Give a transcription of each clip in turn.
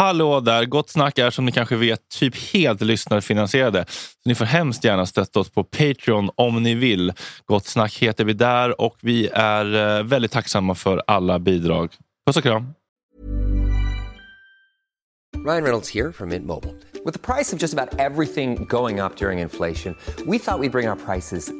Hallå där! Gott Snack är som ni kanske vet typ helt lyssnarfinansierade. Så ni får hemskt gärna stötta oss på Patreon om ni vill. Gott Snack heter vi där och vi är eh, väldigt tacksamma för alla bidrag. Puss och kram! Ryan Reynolds här från Mint Med priset på nästan allt som går upp under inflationen trodde vi att vi skulle bring våra priser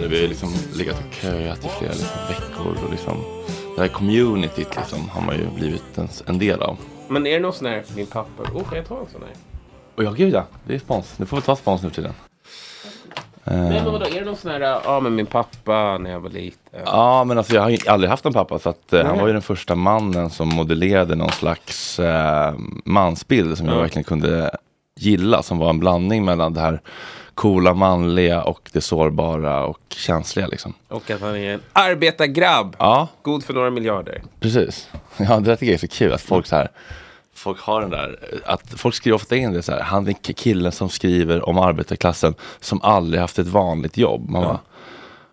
konserter. Vi har liksom legat och köat i flera liksom, veckor. Och liksom, det här communityt liksom, har man ju blivit en, en del av. Men är det någon sån här, min pappa, oh kan jag ta en sån här? Och ja, gud ja, det är spons. Nu får vi ta spons nu för tiden. Nej men vadå, är det någon sån här, ja men min pappa när jag var liten. Ja, men alltså jag har aldrig haft en pappa. Så att, eh, han var ju den första mannen som modellerade någon slags eh, mansbild som jag verkligen kunde gilla. Som var en blandning mellan det här coola manliga och det sårbara och känsliga liksom. Och att han är en arbetargrabb. Ja, God för några miljarder. precis. Ja, det där tycker jag är så kul att folk så här Folk har den där, att folk skriver ofta in det så här, han är killen som skriver om arbetarklassen som aldrig haft ett vanligt jobb. Man bara,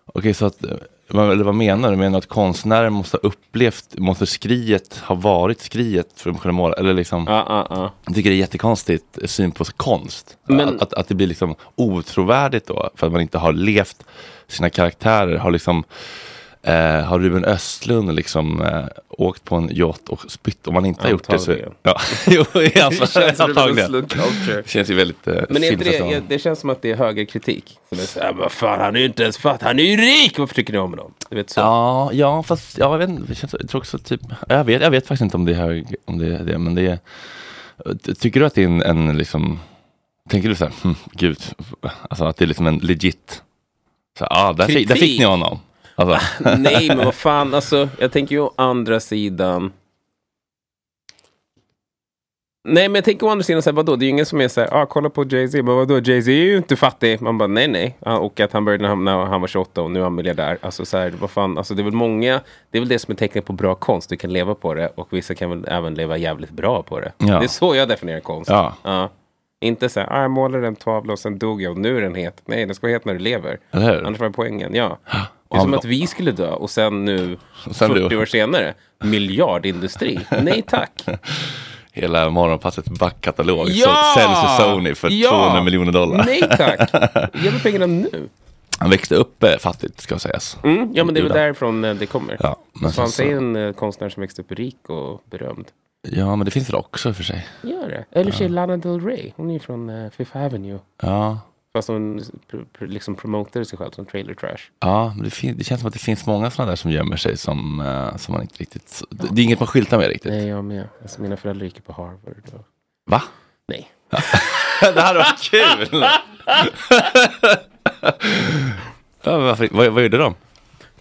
okej så att, eller vad menar du? Menar du att konstnären måste ha upplevt, måste skriet ha varit skriet för att kunna måla? Eller liksom, Ja, ja, ja. jag tycker det är jättekonstigt syn på konst. Men- Att, att, att det blir liksom otrovärdigt då, för att man inte har levt sina karaktärer. Har liksom Eh, har Ruben Östlund liksom eh, åkt på en yacht och spytt om man inte har gjort det så... Ja, jo, fall, känns Ruben antagligen. Känns ju väldigt eh, Men är inte det, det känns som att det är högerkritik. Som är så här, vad fan han är ju inte ens fatt, han är ju rik! Varför tycker ni om honom? Du vet så. Ja, ja, fast ja, jag, vet, inte, det känns, jag tror också typ, jag vet, jag vet faktiskt inte om det är hög, om det är det, men det är, tycker du att det är en, en liksom, tänker du så här, hm, gud, alltså att det är liksom en legit, så ah, där, fick, där fick ni honom. Alltså, Nej men vad fan, alltså jag tänker ju å andra sidan. Nej men jag tänker å andra sidan, så här, vadå? Det är ju ingen som är så här, ah, kolla på Jay-Z, men vadå, Jay-Z är ju inte fattig. Man bara, nej nej. Ja, Och att han började när han, när han var 28 och nu är han miljardär. Alltså så här, vad fan, alltså det är väl många, det är väl det som är tecknet på bra konst. Du kan leva på det och vissa kan väl även leva jävligt bra på det. Ja. Det är så jag definierar konst. Ja. Inte så här, ah, jag målade en tavla och sen dog jag och nu är den het. Nej, den ska vara het när du lever. Annars var poängen, ja. Det är som att vi skulle dö och sen nu, sen 40 du- år senare, miljardindustri. Nej tack. hela morgonpassets backkatalog Ja! säljs i Sony för Ja! 200 miljoner dollar. Nej tack. Ge mig pengarna nu. Han växte upp eh, fattigt ska sägas. Mm, ja men det är väl därifrån eh, det kommer. Ja, men så han säger en eh, konstnär som växte upp rik och berömd. Ja, men det finns väl också för sig. Gör det. Eller ja. Lana Del Rey. Hon är ju från Fifth Avenue. Ja, Fast pr- liksom promotade sig själv som trailer trash. Ja, men det, det känns som att det finns många sådana där som gömmer sig som, eh, som man inte riktigt... Det, det är inget man skyltar med riktigt. Nej, jag med. Alltså, mina föräldrar gick på Harvard. Och... Va? Nej. det här var kul! ja, varför, vad, vad gjorde de?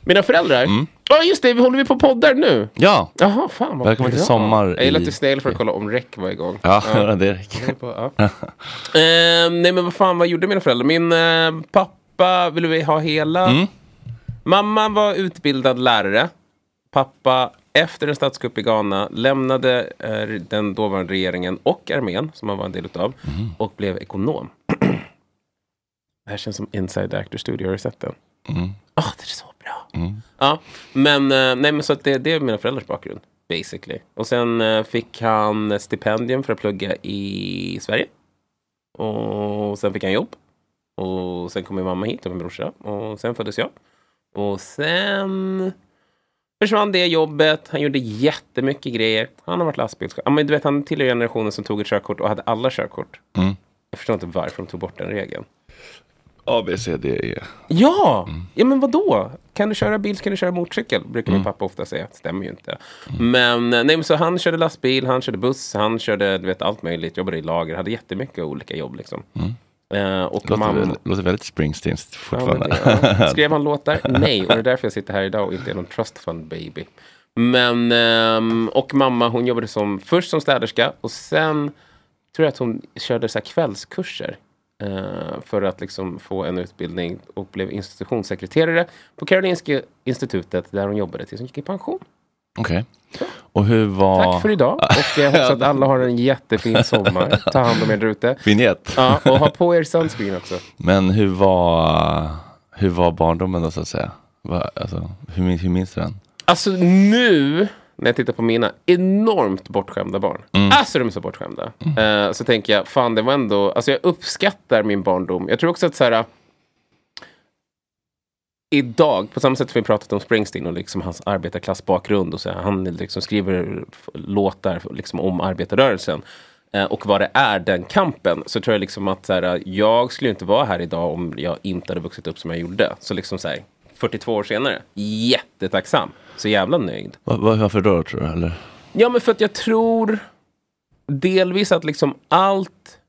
Mina föräldrar? Ja, just det. Vi håller vi på poddar nu. Ja, Jaha, fan vad Välkommen till bra. sommar Jag är i- lite snäll för att kolla om REC var igång. ja, Ja. det räcker. ja. Eh, nej men vad fan, vad gjorde mina föräldrar? Min eh, pappa, vill vi ha hela? Mm. Mamma var utbildad lärare. Pappa, efter en statskupp i Ghana, lämnade eh, den dåvarande regeringen och armén, som han var en del utav, Mm. och blev ekonom. det här känns som Inside Actor Studio, har du sett den? Mm. Ah, det är så bra. Ja, men, eh, nej, men så det, det är mina föräldrars bakgrund. Basically. Och sen eh, fick han stipendium för att plugga i Sverige. Och sen fick han jobb. Och sen kom min mamma hit och min brorsa. Och sen föddes jag. Och sen försvann det jobbet. Han gjorde jättemycket grejer. Han har varit lastbilschaufför. Men du vet, han tillhör generationen som tog ett körkort och hade alla körkort. Mm. Jag förstår inte varför de tog bort den regeln. A, B, C, D, E. Ja! Ja men vadå? Kan du köra bil kan du köra motorcykel. Brukar min pappa ofta säga. Stämmer ju inte. Men, eh, nej, men så han körde lastbil, han körde buss, han körde du vet, allt möjligt. Jobbade i lager, hade jättemycket olika jobb liksom. Eh, och Låter, väl, låter väldigt Springsteen Ja, fortfarande. men det- ja. Skrev han låtar? Nej, och det är därför jag sitter här idag och inte är någon trust fund baby. Men, ehm, och mamma hon jobbade som, först som städerska och sen tror jag att hon körde så kvällskurser. Eh, för att liksom få en utbildning och blev institutionssekreterare på Karolinska institutet där hon jobbade tills hon gick i pension. Okej. Och hur var... Tack för idag och jag hoppas att alla har en jättefin sommar. Ta hand om er där ute. Vignett. Ja, och ha på er sunscreen också. Men hur var, hur var barndomen då så att säga? Alltså, hur minns du den? Alltså nu, när jag tittar på mina enormt bortskämda barn. Alltså de är så bortskämda. Eh, så tänker jag, fan det var ändå, alltså jag uppskattar min barndom. Jag tror också att så här. Idag, på samma sätt som vi pratat om Springsteen och liksom hans arbetarklassbakgrund och så här, han liksom skriver låtar liksom om arbetarrörelsen eh, och vad det är, den kampen, så tror jag liksom att så här, jag skulle inte vara här idag om jag inte hade vuxit upp som jag gjorde. Så liksom så här, 42 år senare, jättetacksam, så jävla nöjd. Va, va, varför då tror du? Eller? Ja, men för att jag tror delvis att liksom allt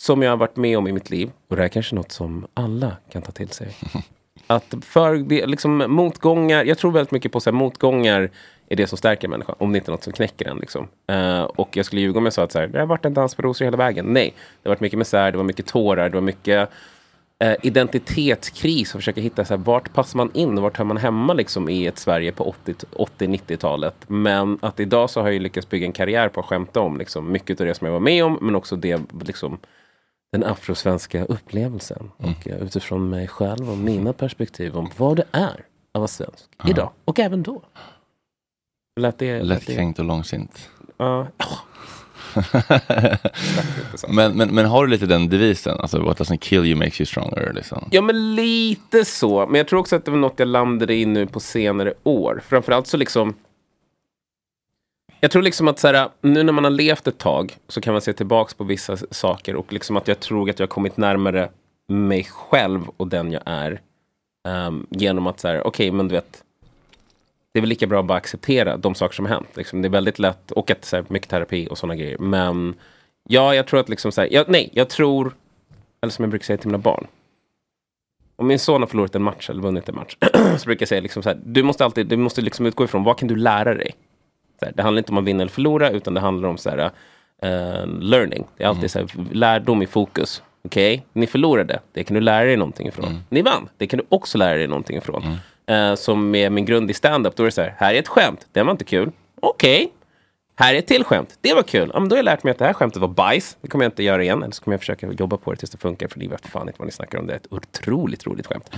som jag har varit med om i mitt liv, och det här är kanske något som alla kan ta till sig. Att för det, liksom, motgångar, jag tror väldigt mycket på så här, motgångar är det som stärker människan, om det inte är något som knäcker en. Liksom. Eh, och jag skulle ljuga om jag sa att så här, det har varit en dans på rosor hela vägen. Nej, det har varit mycket misär, det var mycket tårar, det var mycket eh, identitetskris och försöka hitta så här, vart passar man in och vart hör man hemma liksom, i ett Sverige på 80 80-90-talet. Men att idag så har jag lyckats bygga en karriär på att skämta om liksom, mycket av det som jag var med om men också det, liksom, den afrosvenska upplevelsen. Och eh, utifrån mig själv och mina perspektiv om vad det är att vara svensk idag och även då. Lät det... lät det- Lättkränkt och långsint. Ja. Men, men, men har du lite den devisen? Alltså, what doesn't kill you makes you stronger. Liksom. Ja, men lite så. Men jag tror också att det var något jag landade i nu på senare år. Framförallt så liksom... Jag tror liksom att så här, nu när man har levt ett tag så kan man se tillbaka på vissa saker och liksom att jag tror att jag har kommit närmare mig själv och den jag är. Um, genom att så här, okej, men du vet. Det är väl lika bra att bara acceptera de saker som har hänt. Liksom. Det är väldigt lätt, och att så här, mycket terapi och sådana grejer. Men ja, jag tror att liksom så här, jag, nej, jag tror, eller som jag brukar säga till mina barn. Om min son har förlorat en match eller vunnit en match så brukar jag säga liksom så här, du måste alltid du måste liksom utgå ifrån vad kan du lära dig? Så här, det handlar inte om att vinna eller förlora utan det handlar om så här, eh, learning. Det är alltid så här, lärdom i fokus. Okej, ni förlorade, det kan du lära dig någonting ifrån. Ni vann, det kan du också lära dig någonting ifrån. Eh, som med min grund i stand-up, då är det så här, här är ett skämt, det var inte kul. Okej, här är ett till skämt. Det var kul. Ja, men då har jag lärt mig att det här skämtet var bajs. Det kommer jag inte göra igen. Eller så kommer jag försöka jobba på det tills det funkar. För ni vet fan inte vad ni snackar om. Det är ett otroligt roligt skämt.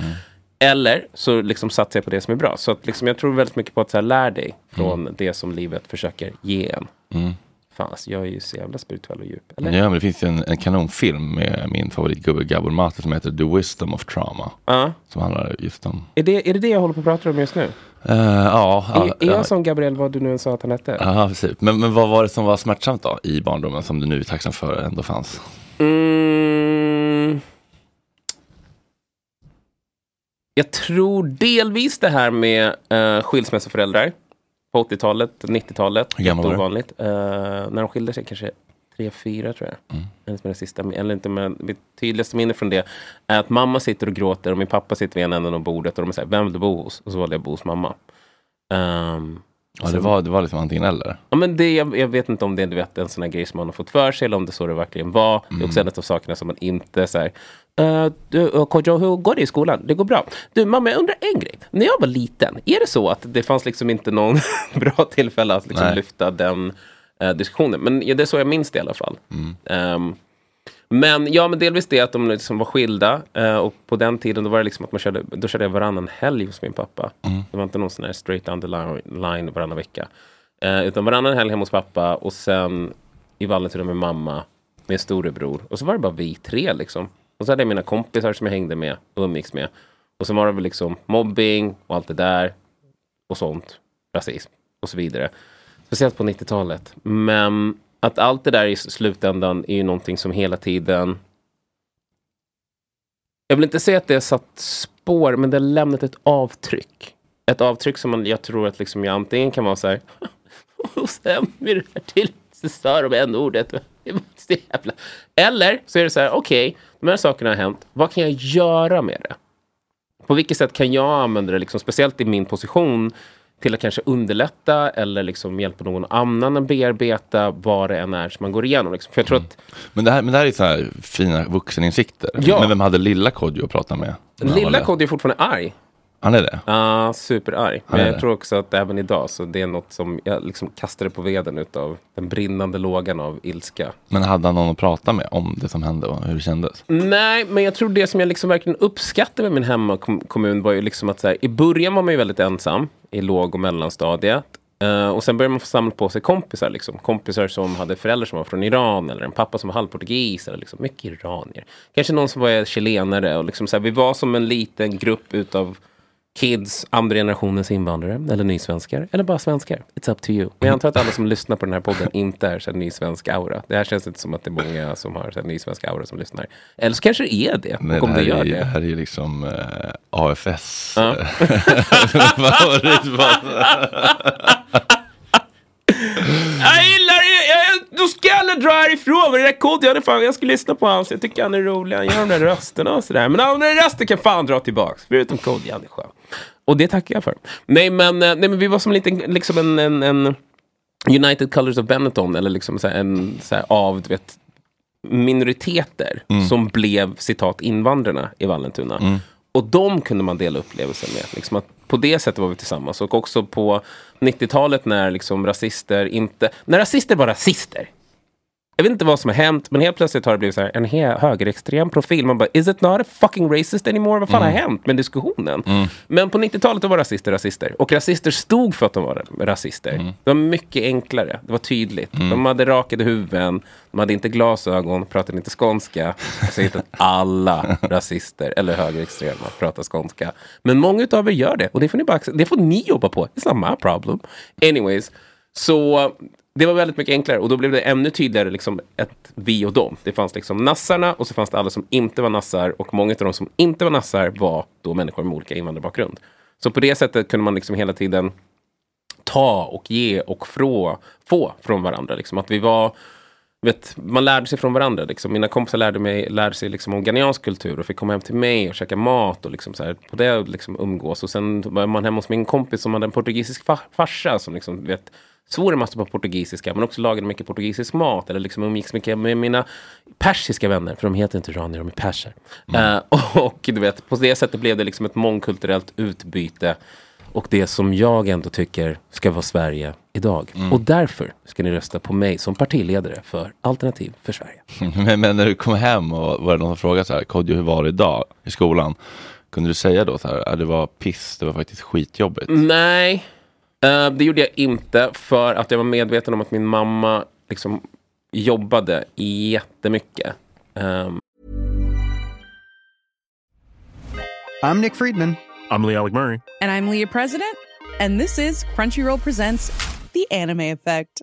Eller så liksom satsar jag på det som är bra. Så att liksom jag tror väldigt mycket på att så här, lär dig från det som livet försöker ge en. Fan, alltså, jag är ju så jävla spirituell och djup. Eller? Ja, men det finns ju en, en kanonfilm med min favoritgubbe Gabor Mate som heter The Wisdom of Trauma. Ja. Som handlar just om... Är, det, är det det jag håller på att prata om just nu? Eh, ja, är, är ja, jag som Gabriel, vad du nu än sa att han hette? ja, precis. Men, men vad var det som var smärtsamt då i barndomen som du nu är tacksam för ändå fanns? Mm. Jag tror delvis det här med uh, skilsmässoföräldrar på 80-talet, 90-talet. Hur gammal var du? Ovanligt. Eh, när de skilde sig kanske tre, fyra tror jag. Mm. Enligt mina sista, eller inte med, mitt tydligaste minne från det är att mamma sitter och gråter och min pappa sitter vid ena änden av bordet och de säger vem vill du bo hos? Och så valde jag bo hos mamma. Ehm, Ja, det, var, det var liksom antingen eller. Ja, men det, jag, jag vet inte om det är du vet, en sån här grej som man har fått för sig eller om det så det verkligen var. Det är också en av sakerna som man inte så här, "Eh, du, uh, Kodjo, hur går det i skolan? Det går bra. Du mamma, jag undrar en grej. När jag var liten, är det så att det fanns liksom inte någon bra tillfälle att liksom lyfta den eh, diskussionen? Men ja, det är så jag minns det i alla fall. Ehm, men ja, men delvis det att de liksom var skilda. eh, och på den tiden då var det liksom att man körde, då körde jag varannan helg hos min pappa. Det var inte någon sån här straight down the line, line varannan vecka. Eh, utan varannan helg hemma hos pappa och sen i Vallentuna med mamma, med storebror. Och så var det bara vi tre liksom. Och så hade jag mina kompisar som jag hängde med och umgicks med. Och så var det väl liksom mobbing och allt det där. Och sånt. Rasism och så vidare. Speciellt på 90-talet. Men att allt det där i slutändan är ju någonting som hela tiden jag vill inte säga att det har satt spår, men det har lämnat ett avtryck. Ett avtryck som man, jag tror att liksom jag antingen kan vara så här. Och sen blir det här till så stör de n-ordet. Eller så är det så här, okej, de här sakerna har hänt. Vad kan jag göra med det? På vilket sätt kan jag använda det, liksom, speciellt i min position, till att kanske underlätta eller liksom hjälpa någon annan att bearbeta vad det än är som man går igenom. Liksom. För jag tror att Men det här, men det här är så här fina vuxeninsikter. Ja. Men vem hade lilla Kodjo att prata med? lilla? Kodjo är fortfarande arg. Han är det? Ja, superarg. Han Men jag det. tror också att även idag så det är något som jag liksom kastade på veden utav den brinnande lågan av ilska. Men hade han någon att prata med om det som hände och hur det kändes? Nej, men jag tror det som jag liksom verkligen uppskattade med min hemmakommun var ju liksom att så här, i början var man ju väldigt ensam i låg och mellanstadiet. Eh, och sen började man få samla på sig kompisar, liksom. kompisar som hade föräldrar som var från Iran eller en pappa som var halvportugis. Eller liksom, mycket iranier. Kanske någon som var chilenare. Och liksom så här, vi var som en liten grupp utav kids, andra generationens invandrare eller nysvenskar. Eller bara svenskar. It's up to you. Men jag antar att alla som lyssnar på den här podden inte är så här nysvensk aura. Det här känns inte som att det är många som har så här nysvensk aura som lyssnar. Eller så kanske det är det. Nej, om det, här gör är, det. det här är ju liksom eh, AFS. Ja. Jag gillar då ska jag dra härifrån. Men det där Kodjo, jag, fan, jag ska lyssna på honom. Jag tycker han är rolig. Han gör de där rösterna och sådär. Men andra röster kan fan dra tillbaks. Förutom Kodjo, han är skön. Och det tackar jag för. Nej men, eh, nej, men vi var som en liten, liksom en, en, en United Colors of Benetton. Eller liksom så en så här, av, du vet, minoriteter som blev citat invandrarna i Vallentuna. Och de kunde man dela upplevelsen med. Liksom att på det sättet var vi tillsammans. Och också på 90-talet när liksom rasister inte... När rasister var rasister. Jag vet inte vad som har hänt, men helt plötsligt har det blivit så här, en högerextrem profil. Man bara, is it not a fucking racist anymore? Vad fan har hänt med diskussionen? Men på 90-talet då var rasister rasister. Och rasister stod för att de var rasister. Det var mycket enklare. Det var tydligt. De hade rakade huvuden, de hade inte glasögon, pratade inte skånska. Jag säger inte att alla rasister eller högerextrema pratar skånska. Men många av er gör det. Och det får ni, bara, det får ni jobba på. It's not my problem. Anyways. Så det var väldigt mycket enklare och då blev det ännu tydligare liksom ett vi och dem. Det fanns liksom nassarna och så fanns det alla som inte var nassar och många av de som inte var nassar var då människor med olika invandrarbakgrund. Så på det sättet kunde man liksom hela tiden ta och ge och frå, få från varandra. Liksom. Att vi var, vet, man lärde sig från varandra. Liksom. Mina kompisar lärde, mig, lärde sig liksom om ghaniansk kultur och fick komma hem till mig och käka mat och liksom så här, på det liksom umgås. Och sen var man hemma hos min kompis som hade en portugisisk fa- farsa som liksom, vet, svor en massa på portugisiska men också lagade mycket portugisisk mat eller liksom umgicks mycket med mina persiska vänner för de heter inte iranier, de är perser. Eh, och du vet, på det sättet blev det liksom ett mångkulturellt utbyte och det som jag ändå tycker ska vara Sverige idag. Och därför ska ni rösta på mig som partiledare för Alternativ för Sverige. men, men när du kom hem och var det någon som frågade så här, Kodjo hur var det idag i skolan? Kunde du säga då så här, "Ja, det var piss, det var faktiskt skitjobbigt? Nej, eh, det gjorde jag inte för att jag var medveten om att min mamma liksom jobbade jättemycket. Um, I'm Nick Friedman. I'm Lee Alec Murray. And I'm Leah President, and this is Crunchyroll Presents The Anime Effect.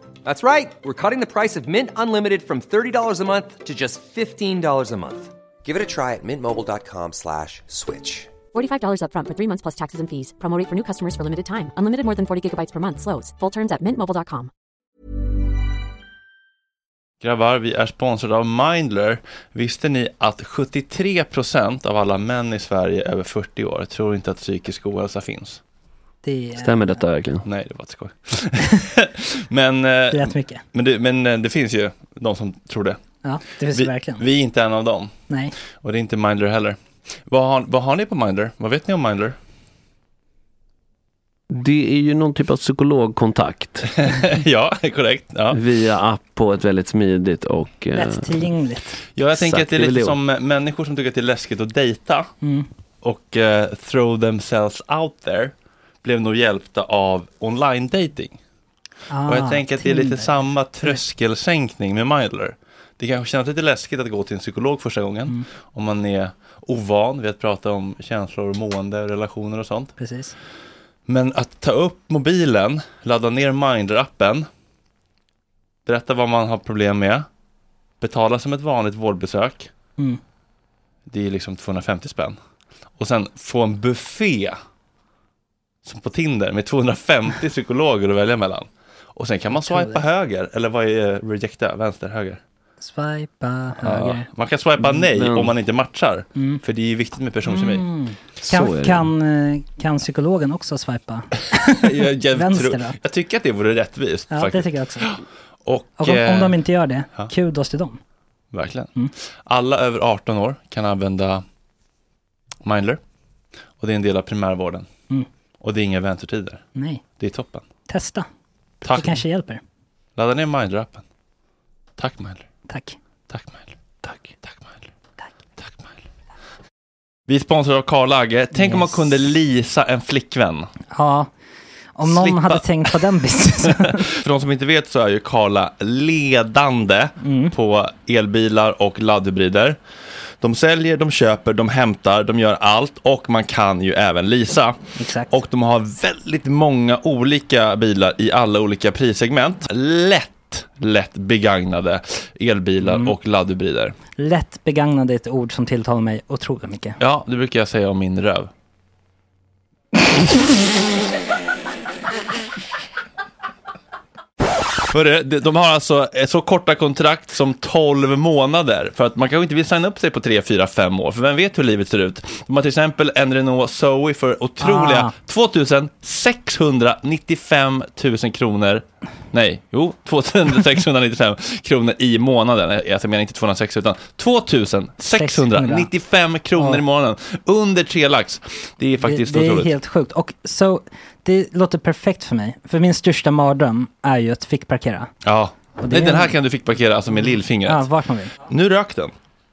That's right. We're cutting the price of Mint Unlimited from $30 a month to just $15 a month. Give it a try at mintmobile.com slash switch. $45 upfront for three months plus taxes and fees. Promo rate for new customers for limited time. Unlimited more than 40 gigabytes per month. Slows. Full terms at mintmobile.com. Grabbar, vi är sponsrade av Mindler. Visste ni att 73% av alla män i Sverige över 40 år tror inte att psykisk ohälsa finns? Det är Stämmer detta verkligen? Nej, det var ett skoj. men, eh, rätt mycket. men, det, men eh, det finns ju de som tror det. Ja, det finns vi, det verkligen. Vi är inte en av dem. Nej. Och det är inte Mindler heller. Vad har, vad har ni på Mindler? Vad vet ni om Mindler? Det är ju någon typ av psykologkontakt. ja, korrekt. Ja. Via app på ett väldigt smidigt och... eh, Lättillgängligt. Ja, jag tänker att det är lite det. som eh, människor som tycker att det är läskigt att dejta Mm. och eh, throw themselves out there blev nog hjälpta av online dating. Ah, och jag tänker att det är lite samma tröskelsänkning med Mindler. Det kanske känns lite läskigt att gå till en psykolog första gången Mm. om man är ovan vid att prata om känslor, mående, relationer och sånt. Precis. Men att ta upp mobilen, ladda ner Mindler-appen, berätta vad man har problem med, betala som ett vanligt vårdbesök, Mm. det är liksom 250 spänn. Och sen få en buffé, som på Tinder, med 250 psykologer att välja mellan. Och sen kan man swipa höger, eller vad är eh, rejecta, vänster, höger? Swipa Ja. höger. Man kan swipa nej Men- om man inte matchar, Mm. för det är ju viktigt med personkemi. Mm. Kan, det. kan, eh, kan psykologen också swipa? jag, jag, Vänster tror, då? jag tycker att det vore rättvist. Ja, det faktiskt. tycker jag också. Och, Och om, eh, om de inte gör det, ja. kudos till dem. Verkligen. Mm. Alla över 18 år kan använda Mindler. Och det är en del av primärvården. Och det är inga väntetider. Nej, Det är toppen. testa. Tack. Det kanske hjälper. Ladda ner Mindler-appen. Tack Mindler. Tack. Tack Mindler. Tack. Tack Mindler. Tack. Tack Mindler. Vi är sponsrade av Karl Agge. Tänk om man Yes. kunde lisa en flickvän. Ja, om någon Slippa- hade tänkt på den businessen. För de som inte vet så är ju Karla ledande Mm. på elbilar och laddhybrider. De säljer, de köper, de hämtar, de gör allt och man kan ju även leasa. Exakt. Och de har väldigt många olika bilar i alla olika prissegment. Lätt, lätt begagnade elbilar Mm. och laddhybrider. Lätt begagnade är ett ord som tilltalar mig otroligt mycket. Ja, det brukar jag säga om min röv. Hörru, de- de har alltså eh, så korta kontrakt som 12 månader. För att man kanske inte vill signa upp sig på 3, 4, 5 år. För vem vet hur livet ser ut? De har till exempel en Renault Zoe för otroliga Ah. 2695 000 kronor. Nej, jo, 2695 kronor i månaden. Eh, Jag menar inte 206 utan 2695 kronor Ja. i månaden. Under tre lax. Det är faktiskt det, det är otroligt. helt sjukt. Och så, det låter perfekt för mig. För min största mardröm är ju att fick parkera. Ja. Det Nej, är- den här kan du fick parkera alltså med lillfingret. Ja, vart man vill. Nu rök den.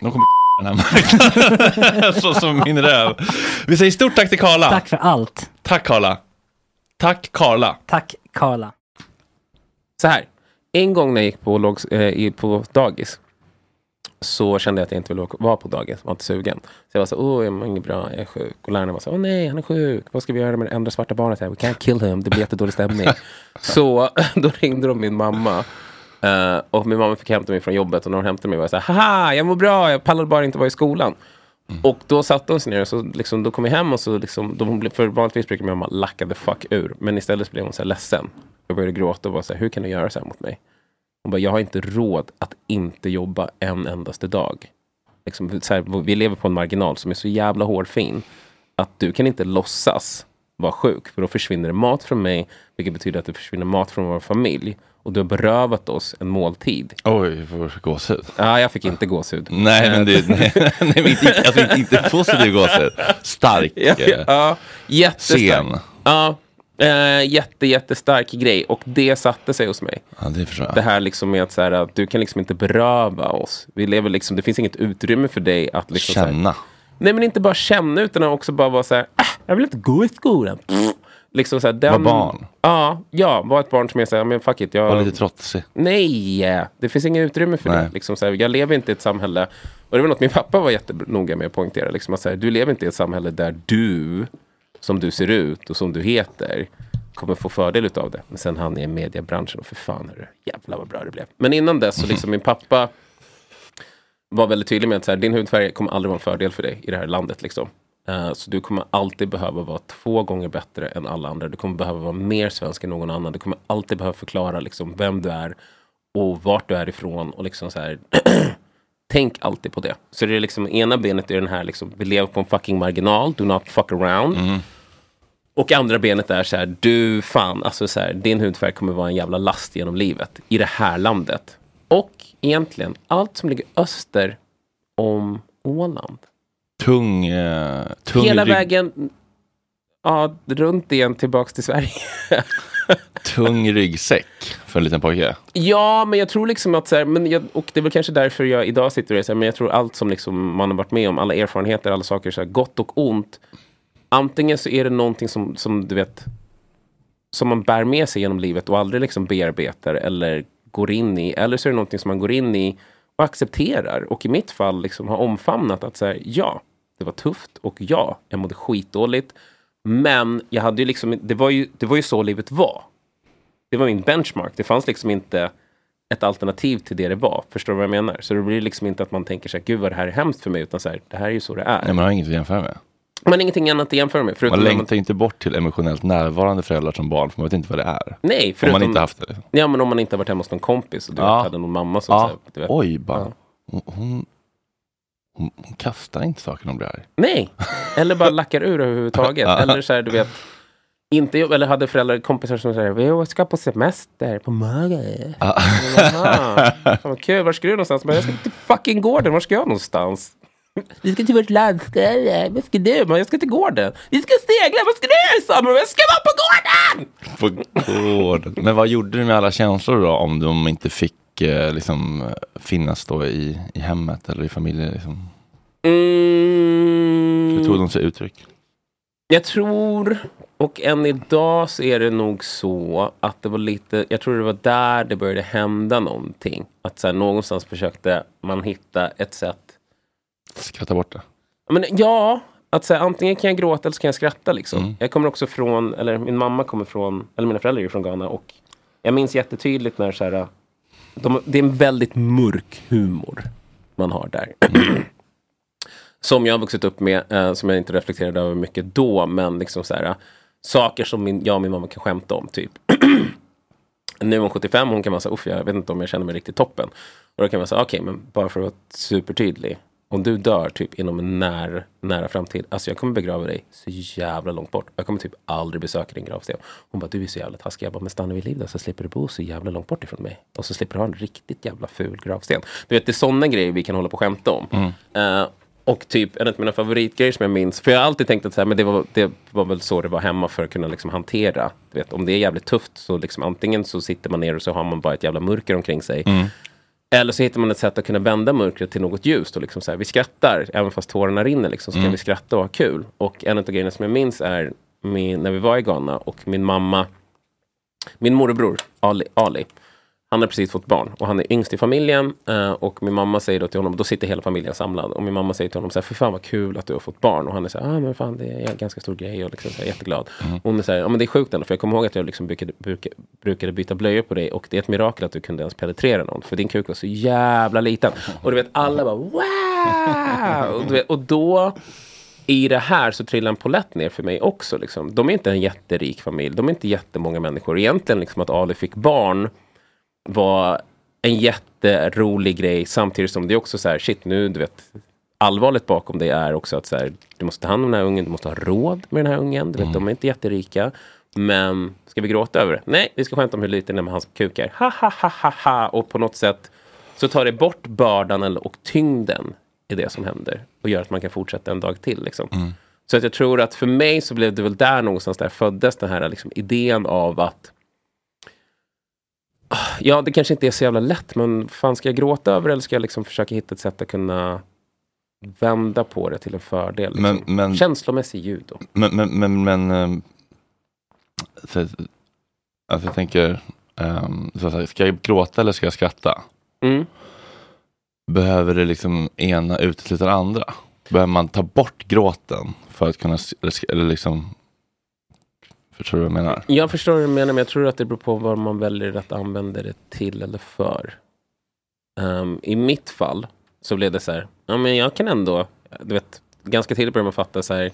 de kommer den här marknaden. Så som min röv. Vi säger stort tack till Karla. Tack för allt. Tack Karla. Tack Karla. Tack Karla. Så här, en gång när jag gick på, låg, eh, på dagis så kände jag att jag inte ville vara på dagis, var inte sugen. Så jag var så, åh, jag mår inget bra, jag är sjuk. Och lärarna var så, åh nej, han är sjuk. Vad ska vi göra med det enda svarta barnet här? We can't kill him, det blir jättedålig stämning. så då ringde de min mamma. Eh, och min mamma fick hämta mig från jobbet och när hon hämtade mig var jag så här, haha, jag mår bra, jag pallade bara inte vara i skolan. Och då satte hon sig ner och så liksom, då kom jag hem och så liksom, då hon blev, för vanligtvis brukar min mamma lacka the fuck ur. Men istället så blev hon så här ledsen. Jag började gråta och var så här, hur kan du göra så här mot mig? Hon bara, jag har inte råd att inte jobba en endaste dag. Liksom, så här, vi lever på en marginal som är så jävla hårfin. Att du kan inte låtsas vara sjuk. För då försvinner det mat från mig, vilket betyder att det försvinner mat från vår familj. Och du har berövat oss en måltid. Oj, jag får gåshud. Ja, jag fick inte gåshud. Nej, men det, nej, nej, men inte, alltså, inte, inte positiv gåshud. Stark. Ja, eh, ja, jättestark. Scen. Ja, eh, jätte, jättestark grej. Och det satte sig hos mig. Ja, det förstår jag. Det här liksom med att, så här, att du kan liksom inte beröva oss. Vi lever liksom, det finns inget utrymme för dig att liksom, så här, Känna. Nej men inte bara känna utan också bara vara så här, ah, jag vill inte gå i skolan. Liksom så här, den, Var barn. Ja, ja, var ett barn som är så här, men fuck it. Jag, Var lite trotsig. Nej, det finns inget utrymme för Nej. det. Liksom så här, jag lever inte i ett samhälle, och det var något min pappa var jättenoga med att poängtera. Liksom, att så här, du lever inte i ett samhälle där du, som du ser ut och som du heter, kommer få fördel av det. Men sen han är i mediebranschen och för fan, hörru, jävlar vad bra det blev. Men innan dess, så liksom min pappa var väldigt tydlig med att så här, din hudfärg kommer aldrig vara en fördel för dig i det här landet. Liksom. Eh, så du kommer alltid behöva vara två gånger bättre än alla andra. Du kommer behöva vara mer svensk än någon annan. Du kommer alltid behöva förklara liksom, vem du är och vart du är ifrån. Och liksom så här, Tänk alltid på det. Så det är liksom ena benet är den här, liksom, vi lever på en fucking marginal, do not fuck around. Och andra benet är så här, du fan, alltså så här, din hudfärg kommer vara en jävla last genom livet i det här landet. Och egentligen allt som ligger öster om Åland. Tung, eh, tung Hela rygg, vägen ja, runt igen tillbaks till Sverige. tung ryggsäck för en liten pojke. Ja, men jag tror liksom att så här, men jag, och det är väl kanske därför jag idag sitter och är så här, men jag tror allt som liksom man har varit med om, alla erfarenheter, alla saker, så här, gott och ont. Antingen så är det någonting som, som du vet, som man bär med sig genom livet och aldrig liksom bearbetar eller går in i. Eller så är det någonting som man går in i och accepterar. Och i mitt fall liksom har omfamnat att säga ja, det var tufft och ja, jag mådde skitdåligt. Men jag hade ju liksom, det var ju, det var ju så livet var. Det var min benchmark. Det fanns liksom inte ett alternativ till det det var. Förstår du vad jag menar? Så det blir liksom inte att man tänker så här, gud vad det här är hemskt för mig, utan så här, det här är ju så det är. Nej, man har inget att jämföra med. Man har ingenting annat att jämföra med. Förutom Man när man, längtar inte bort till emotionellt närvarande föräldrar som barn, för man vet inte vad det är. nej, Om förutom, man inte haft det. Ja, men om man inte har varit hemma hos någon kompis och du Ja. vet, hade någon mamma som Ja. så här, Oj, bara. Ja. Hon, hon, hon, kastar inte saker hon blir arg. Nej, eller bara lackar ur överhuvudtaget. Eller så här, du vet, inte, eller hade föräldrar, kompisar som säger, vi ska på semester på Möge. Fan vad kul, var ska du någonstans? Men jag ska till fucking gården, var ska jag någonstans? Vi ska till vårt landställe. Vad ska du? Jag ska till gården. Vi ska segla. Vad ska du sommar? Jag ska vara på gården! På gården. Men vad gjorde du med alla känslor då om de inte fick eh, liksom, finnas då i, i hemmet eller i familjen? Liksom? Mm, Hur tog de sig uttryck? Jag tror, och än idag så är det nog så att det var lite, jag tror det var där det började hända någonting. Att så här, någonstans försökte man hitta ett sätt. Skratta bort det. Ja, Men, ja, att här, antingen kan jag gråta eller så kan jag skratta. Liksom. Mm. Jag kommer också från, eller min mamma kommer från, eller mina föräldrar är från Ghana. Och jag minns jättetydligt när så här, de, det är en väldigt mörk humor man har där. som jag har vuxit upp med, eh, som jag inte reflekterade över mycket då, men liksom så här, saker som min, jag och min mamma kan skämta om, typ. nu är hon 75 hon kan vara så här, "Uff, jag vet inte om jag känner mig riktigt toppen. Och då kan man säga, okej, men bara för att vara supertydlig. Om du dör typ inom en när, nära framtid, alltså jag kommer begrava dig så jävla långt bort. Jag kommer typ aldrig besöka din gravsten. Hon bara, du är så jävla taskig. Jag bara, men stanna vid liv då så slipper du bo så jävla långt bort ifrån mig. Och så slipper du ha en riktigt jävla ful gravsten. Du vet, det är sådana grejer vi kan hålla på och skämta om. Eh, och typ en av mina favoritgrejer som jag minns, för jag har alltid tänkt att så här, men det, var, det var väl så det var hemma för att kunna liksom hantera. Du vet, om det är jävligt tufft så liksom antingen så sitter man ner och så har man bara ett jävla mörker omkring sig. Eller så hittar man ett sätt att kunna vända mörkret till något ljust. Och liksom så här, vi skrattar, även fast tårarna rinner. Liksom, så kan vi skratta och ha kul. Och en av grejerna som jag minns är min, när vi var i Ghana och min mamma, min morbror Ali, Ali han har precis fått barn och han är yngst i familjen. eh, och min mamma säger då till honom, då sitter hela familjen samlad. Och min mamma säger till honom så här, för fan vad kul att du har fått barn. Och han är så här, ah, men fan det är en ganska stor grej och liksom så här, jätteglad. Och hon är så här, ja men det är sjukt ändå, för jag kommer ihåg att jag liksom brukade, brukade, brukade byta blöjor på dig. Och det är ett mirakel att du kunde ens penetrera någon. För din kuk var så jävla liten. Och du vet, alla bara wow! Och, vet, och då i det här så trillar en polett ner för mig också. Liksom. De är inte en jätterik familj. De är inte jättemånga människor. Egentligen liksom att Ali fick barn var en jätterolig grej. Samtidigt som det är också så här, shit nu, du vet. allvarligt bakom det är också att så här, du måste ta hand om den här ungen, du måste ha råd med den här ungen. Du vet, De är inte jätterika. Men ska vi gråta över det? Nej, vi ska skämta om hur liten den med hans kuk är. Ha, ha, ha, ha, ha. Och på något sätt så tar det bort bördan och tyngden i det som händer. Och gör att man kan fortsätta en dag till. Liksom. Så att jag tror att för mig så blev det väl där någonstans där föddes den här liksom, idén av att Ja, det kanske inte är så jävla lätt, men fan ska jag gråta över det eller ska jag liksom försöka hitta ett sätt att kunna vända på det till en fördel? Liksom. Men- men- Känslomässig ljud då. Men, men, men, men så, alltså jag tänker, ehm, så ska jag gråta eller ska jag skratta? Mm. Behöver det liksom ena utesluta det andra? Behöver man ta bort gråten för att kunna, eller liksom, förstår du vad jag menar? Jag förstår vad du menar, men jag tror att det beror på vad man väljer att använda det till eller för. Ehm, I mitt fall så blev det så här, ja men jag kan ändå, du vet, ganska tidigt började man fatta så här,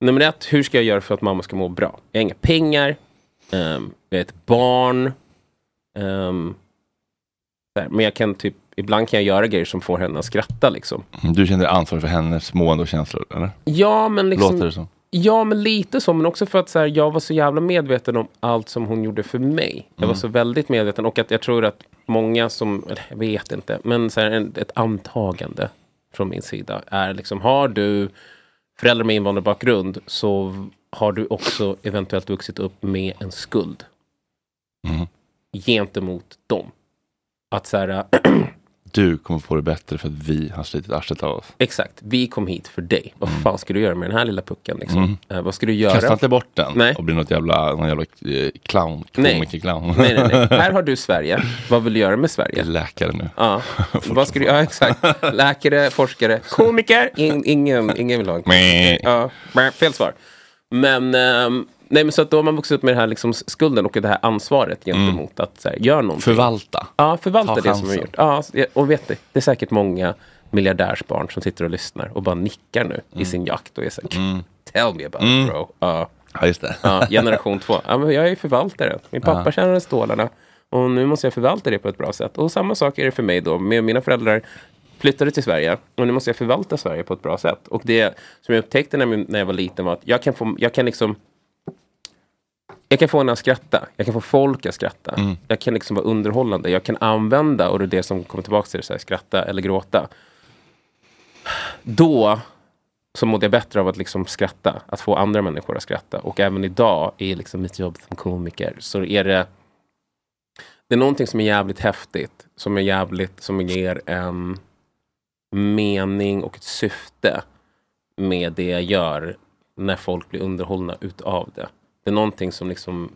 nummer ett, hur ska jag göra för att mamma ska må bra? Jag har inga pengar, um, jag är ett barn, så här, men jag kan typ, ibland kan jag göra grejer som får henne att skratta liksom. Du känner ansvar för hennes mående och känslor, eller? Ja, men liksom... Låter det som. Ja, men lite så. Men också för att så här, jag var så jävla medveten om allt som hon gjorde för mig. Jag var Mm. så väldigt medveten. Och att jag tror att många som, jag vet inte, men så här, en, ett antagande från min sida är liksom, har du föräldrar med invandrarbakgrund så har du också eventuellt vuxit upp med en skuld Mm. gentemot dem. Att så här, Du kommer få det bättre för att vi har slitit arslet av oss. exakt, vi kom hit för dig. Vad fan ska du göra med den här lilla pucken? Liksom? Mm. Eh, vad ska du göra? Kasta inte bort den Nej. och bli något jävla, någon jävla eh, clown, Nej. komiker-clown. Nej, nej, nej. Här har du Sverige. Vad vill du göra med Sverige? Läkare nu. Ja, vad ska du, ja exakt. Läkare, forskare, komiker. In, ingen, ingen vill ha en komiker. Ja, fel svar. Men, ehm, nej, men så att då har man vuxit upp med den här liksom skulden och det här ansvaret gentemot att så här, gör någonting. Förvalta. Ja, förvalta Ta det som chansen. vi har gjort. Ja, och vet du, det är säkert många miljardärsbarn som sitter och lyssnar och bara nickar nu i sin jakt och är så här, tell me about Mm. it bro. Ja. Ja, just det. Ja, generation två. Ja, men jag är förvaltare. Min pappa Ja. tjänade stålarna. Och nu måste jag förvalta det på ett bra sätt. Och samma sak är det för mig då. Med mina föräldrar flyttade till Sverige. Och nu måste jag förvalta Sverige på ett bra sätt. Och det som jag upptäckte när jag var liten var att jag kan få, jag kan liksom jag kan få henne att skratta. Jag kan få folk att skratta. Mm. Jag kan liksom vara underhållande. Jag kan använda, och det är det som kommer tillbaka till det, så här, skratta eller gråta. Då så mådde jag bättre av att liksom skratta. Att få andra människor att skratta. Och även idag i liksom mitt jobb som komiker så är det det är någonting som är jävligt häftigt. Som är jävligt, som ger en mening och ett syfte med det jag gör när folk blir underhållna utav det. Det är någonting som liksom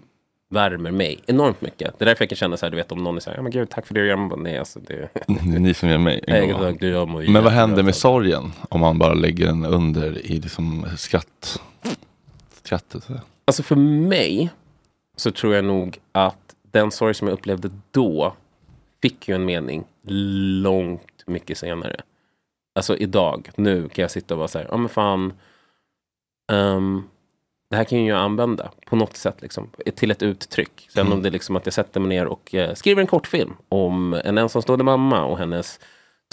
värmer mig enormt mycket. Det är därför jag kan känna så här, du vet om någon är så här, ja men gud, tack för det du gör. Man bara, Nej, alltså det... Det är ni som gör mig. Nej, exakt, du gör mig Men vad händer med sorgen om man bara lägger den under i liksom skratt? Skrattet. så. Alltså för mig så tror jag nog att den sorg som jag upplevde då fick ju en mening långt mycket senare. Alltså idag, nu kan jag sitta och vara så här, ja men fan, ehm, det här kan ju jag använda på något sätt liksom, till ett uttryck. Sen Mm. om det är liksom att jag sätter mig ner och eh, skriver en kortfilm om en ensamstående mamma och hennes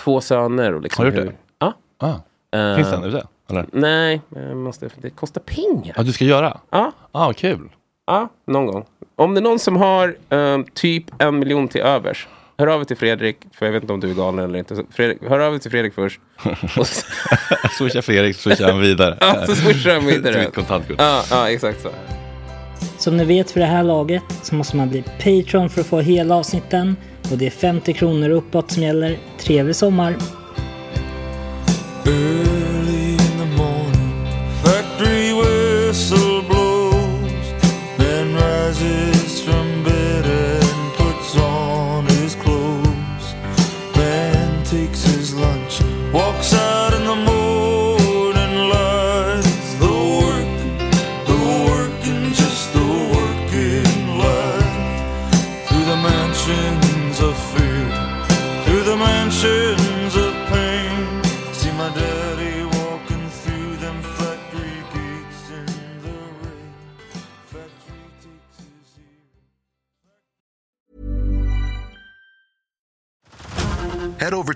två söner. Och liksom Har du gjort hur, det? Ja. Ah. Eh, Finns den ute? Eller? Nej, jag måste, det kostar pengar. Ja, du ska göra? Ja. Ah, kul. Ja, någon gång. Om det är någon som har eh, typ en miljon till övers. Hör av er till Fredrik, för jag vet inte om du är galen eller inte. Fredrik, hör av er till Fredrik först. Och så, Swisha Fredrik, swishar han vidare. ja, så swishar han vidare. Till mitt kontantkort. Ja, ja, exakt så. Som ni vet för det här laget så måste man bli Patreon för att få hela avsnitten. Och det är 50 kronor uppåt som gäller. Trevlig sommar! Early